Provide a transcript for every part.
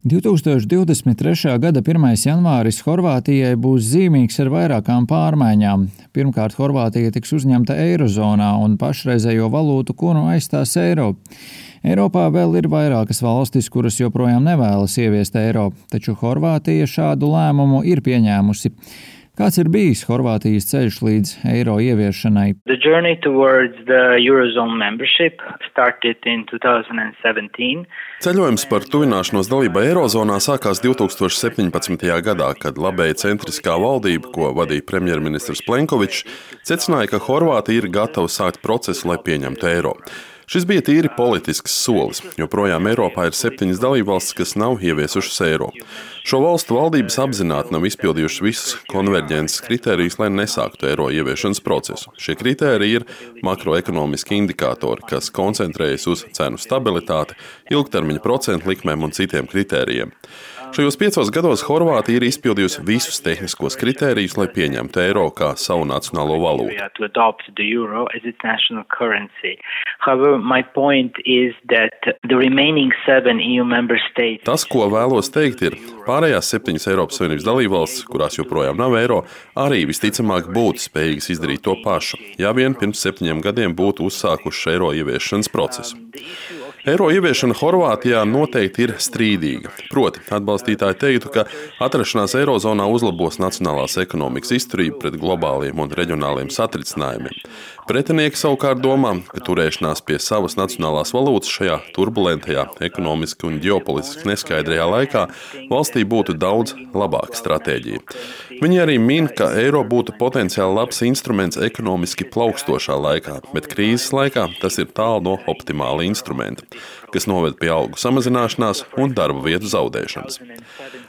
2023. gada 1. janvāris Horvātijai būs zīmīgs ar vairākām pārmaiņām. Pirmkārt, Horvātija tiks uzņemta Eirozonā un pašreizējo valūtu kunu aizstās eiro. Eiropā vēl ir vairākas valstis, kuras joprojām nevēlas ieviest eiro, taču Horvātija šādu lēmumu ir pieņēmusi. Kāds ir bijis Horvātijas ceļš līdz eiro ieviešanai? Ceļojums par tuvināšanos dalībai Eirozonā sākās 2017. gadā, kad labēja centriskā valdība, ko vadīja premjerministrs Plenkovičs, secināja, ka Horvātija ir gatava sākt procesu, lai pieņemtu eiro. Šis bija tīri politisks solis, jo projām Eiropā ir septiņas dalībvalstis, kas nav ieviesušas eiro. Šo valstu valdības apzināti nav izpildījušas visus konverģences kritērijus, lai nesāktu eiro ieviešanas procesu. Šie kritēriji ir makroekonomiski indikātori, kas koncentrējas uz cenu stabilitāti, ilgtermiņa procentu likmēm un citiem kritērijiem. Šajos piecos gados Horvātija ir izpildījusi visus tehniskos kritērijus, lai pieņemtu eiro kā savu nacionālo valūtu. Tas, ko vēlos teikt, ir, pārējās septiņas Eiropas Savienības dalībvalstis, kurās joprojām nav eiro, arī visticamāk būtu spējīgas izdarīt to pašu, ja vien pirms septiņiem gadiem būtu uzsākuši eiro ieviešanas procesu. Eiro ieviešana Horvātijā noteikti ir strīdīga. Proti, atbalstītāji teiktu, ka atrašanās Eirozonā uzlabos nacionālās ekonomikas izturību pret globāliem un reģionāliem satricinājumiem. Pretinieki savukārt domā, ka turēšanās pie savas nacionālās valūtas šajā turbulentajā, ekonomiski un ģeopolitiski neskaidrajā laikā valstī būtu daudz labāka stratēģija. Viņi arī min, ka eiro būtu potenciāli labs instruments ekonomiski plaukstošā laikā, bet krīzes laikā tas ir tālu no optimāla instrumenta kas noved pie algu samazināšanās un darba vietu zaudēšanas.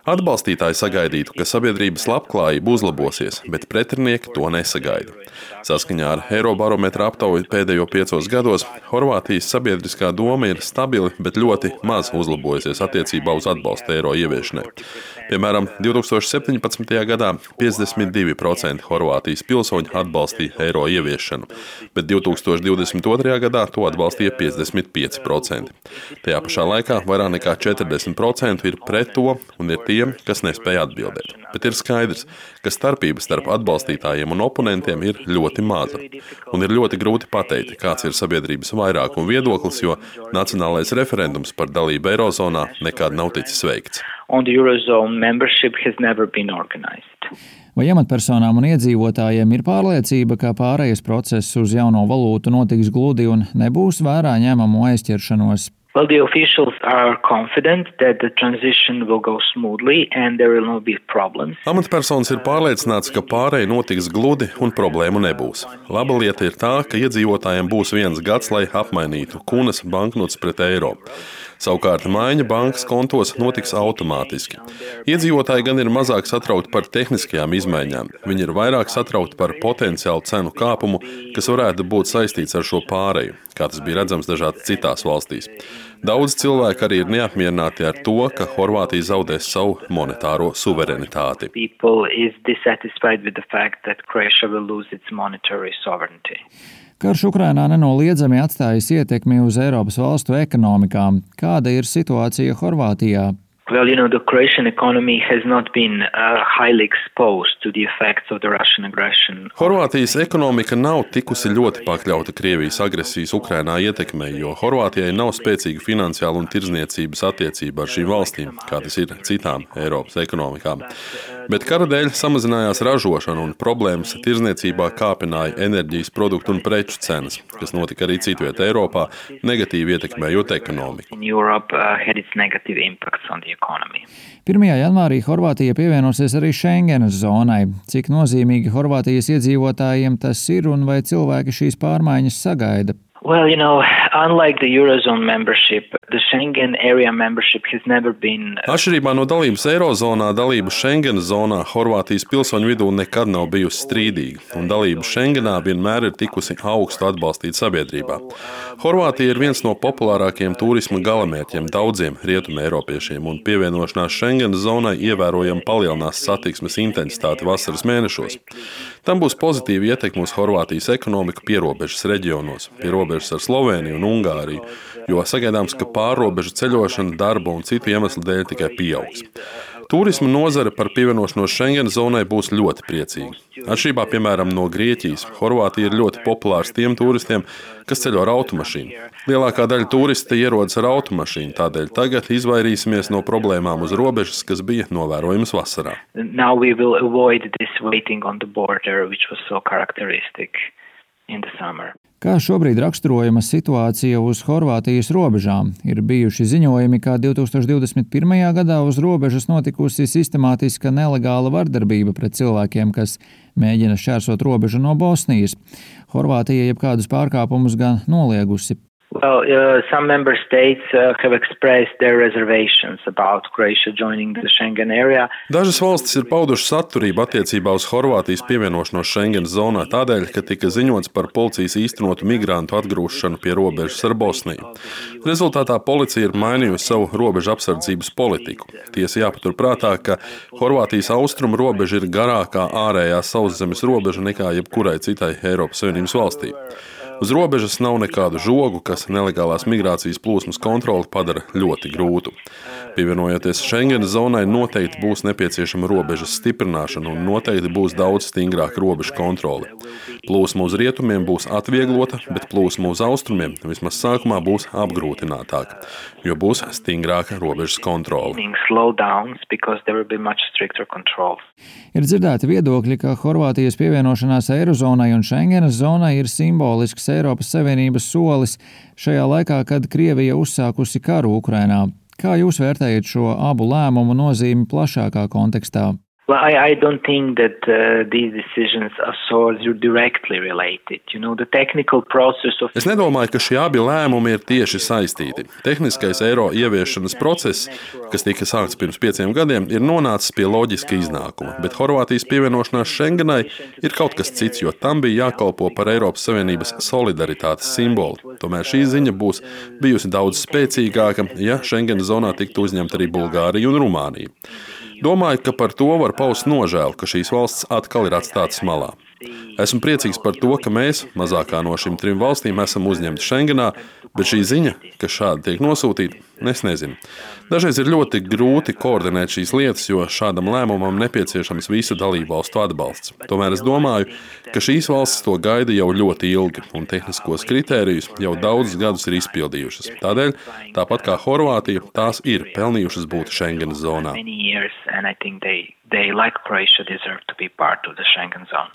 Atbalstītāji sagaidītu, ka sabiedrības labklājība uzlabosies, bet pretinieki to nesagaida. Saskaņā ar Eirobarometra aptauju pēdējo piecos gados Horvātijas sabiedriskā doma ir stabili, bet ļoti maz uzlabojusies attiecībā uz atbalstu eiro ieviešanai. Piemēram, 2017. gadā 52% Horvātijas pilsoņu atbalstīja eiro ieviešanu, bet 2022. gadā to atbalstīja 55%. Tajā pašā laikā vairāk nekā 40% ir pret to un ir tiem, kas nespēja atbildēt. Bet ir skaidrs, ka starpība starp atbalstītājiem un oponentiem ir ļoti maza. Un ir ļoti grūti pateikt, kāds ir sabiedrības vairākuma viedoklis, jo nacionālais referendums par dalību Eirozonā nekad nav ticis veikts. Vai amatpersonām un iedzīvotājiem ir pārliecība, ka pārējais process uz jauno valūtu notiks gludi un nebūs vērā ņemamu aizķeršanos Well, the officials are confident that the transition will go smoothly and there will not be problems. Amatpersonas ir pārliecināts, ka pārēja notiks gludi un problēmu nebūs. Laba lieta ir tā, ka iedzīvotājiem būs viens gads, lai apmainītu kunas banknotes pret eiro. Savukārt maiņa bankas kontos notiks automātiski. Iedzīvotāji gan ir mazāk satraukti par tehniskajām izmaiņām, viņi ir vairāk satraukti par potenciālu cenu kāpumu, kas varētu būt saistīts ar šo pāreju, kā tas bija redzams dažādās citās valstīs. Daudz cilvēku arī ir neapmierināti ar to, ka Horvātija zaudēs savu monetāro suverenitāti. Karš Ukrainā nenoliedzami atstājis ietekmi uz Eiropas valstu ekonomikām. Kāda ir situācija Horvātijā? Well, you know, the Croatian economy has not been uh, highly exposed to the effects of the Russian aggression. Horvātijas ekonomika nav tikusi ļoti pakļauta Krievijas agresijas Ukrainā ietekmei, jo Horvātijai nav spēcīga finansiāla un tirzniecības attiecība ar šīm valstīm, kā tas ir citām Eiropas ekonomikām. Bet kara dēļ samazinājās ražošana un problēmas tirzniecībā kāpināja enerģijas produktu un preču cenas, kas notika arī citvietā Eiropā, negatīvi ietekmējot ekonomiku. 1. janvārī Horvātija pievienosies arī Schengenas zonai. Cik nozīmīgi Horvātijas iedzīvotājiem tas ir un vai cilvēki šīs pārmaiņas sagaida? Well, you know, unlike the Eurozone membership, the Schengen area membership has never been. Uh, Atšķirībā no dalības Eirozonā, dalība Schengen zonā Horvātijas pilsoņu vidū nekad nav bijusi strīdīga, un dalība Schengenā vienmēr ir tikusi augstu atbalstīta sabiedrībā. Horvātija ir viens no populārākajiem turisma galamērķiem daudziem rietumu eiropiešiem, un pievienošanās Schengen zonai ievērojami palielinās satiksmes intensitāti vasaras mēnešos. Tam būs pozitīva ietekme uz Horvātijas ekonomiku pierobežas reģionos, pie robežas ar Sloveniju un Ungāriju, jo sagaidāms, ka pārrobežu ceļošana, darba un citu iemeslu dēļ tikai pieaugs. Turisma nozare par pievienošanos Schengen zonai būs ļoti priecīga. Atšķirībā piemēram no Grieķijas, Horvātija ir ļoti populārs tiem turistiem, kas ceļo ar automašīnu. Lielākā daļa turisti ierodas ar automašīnu, tādēļ tagad izvairīsimies no problēmām uz robežas, kas bija novērojamas vasarā. Kā šobrīd raksturojama situācija uz Horvātijas robežām? Ir bijuši ziņojumi, ka 2021. gadā uz robežas notikusi sistemātiska nelegāla vardarbība pret cilvēkiem, kas mēģina šķērsot robežu no Bosnijas. Horvātija jebkādus pārkāpumus gan noliegusi. Well, uh, some member states uh, have expressed their reservations about Croatia joining the Schengen area. Dažas valstis ir paudušas atturību attiecībā uz Horvātijas pievienošanos Schengen zonā tādēļ, ka tika ziņots par policijas īstenotu migrantu atgrūšanu pie robežas ar Bosniju. Rezultātā policija ir mainījusi savu robežu apsardzības politiku. Tiesa jāpaturprātā, ka Horvātijas austrumu robeža ir garākā ārējā sauszemes robeža nekā jebkurai citai Eiropas Savienības valstī. Uz robežas nav nekādu žogu, kas nelegālās migrācijas plūsmas kontroli padara ļoti grūtu. Pievienojoties Schengen zonai, noteikti būs nepieciešama robežas stiprināšana un noteikti būs daudz stingrāka robežu kontrole. Plūsma uz rietumiem būs atvieglota, bet plūsma uz austrumiem vismaz sākumā būs apgrūtinātāka, jo būs stingrāka robežas kontrole. Ir dzirdēti viedokļi, ka Horvātijas pievienošanās Eirozonai un Schengenas zonai ir simbolisks Eiropas Savienības solis šajā laikā, kad Krievija uzsākusi karu Ukrainā. Kā jūs vērtējat šo abu lēmumu nozīmi plašākā kontekstā? Well, I, I don't think that uh, these decisions are so directly related. You know, the technical process of. Es nedomāju, ka šie abi lēmumi ir tieši saistīti. Tehniskais eiro ieviešanas process, kas tika sākts pirms pieciem gadiem, ir nonācis pie loģiska iznākuma, bet Horvātijas pievienošanās Schengenai ir kaut kas cits, jo tam bija jākalpo par Eiropas Savienības solidaritātes simbolu. Tomēr šī ziņa būs bijusi daudz spēcīgāka, ja Schengen zonā tiktu uzņemta arī Bulgārija un Rumānija. Domāju, ka par to var paust nožēlu, ka šīs valsts atkal ir atstātas malā. Esmu priecīgs par to, ka mēs, mazākā no šīm trim valstīm, esam uzņemti Schengenā, bet šī ziņa, ka šādi tiek nosūtīta, es nezinu. Dažreiz ir ļoti grūti koordinēt šīs lietas, jo šādam lēmumam nepieciešams visu dalību valstu atbalsts. Tomēr es domāju, ka šīs valstis to gaida jau ļoti ilgi un tehniskos kritērijus jau daudzus gadus ir izpildījušas. Tādēļ, tāpat kā Horvātija, tās ir pelnījušas būt Schengenas zonā. They, like Croatia, deserve to be part of the Schengen zone.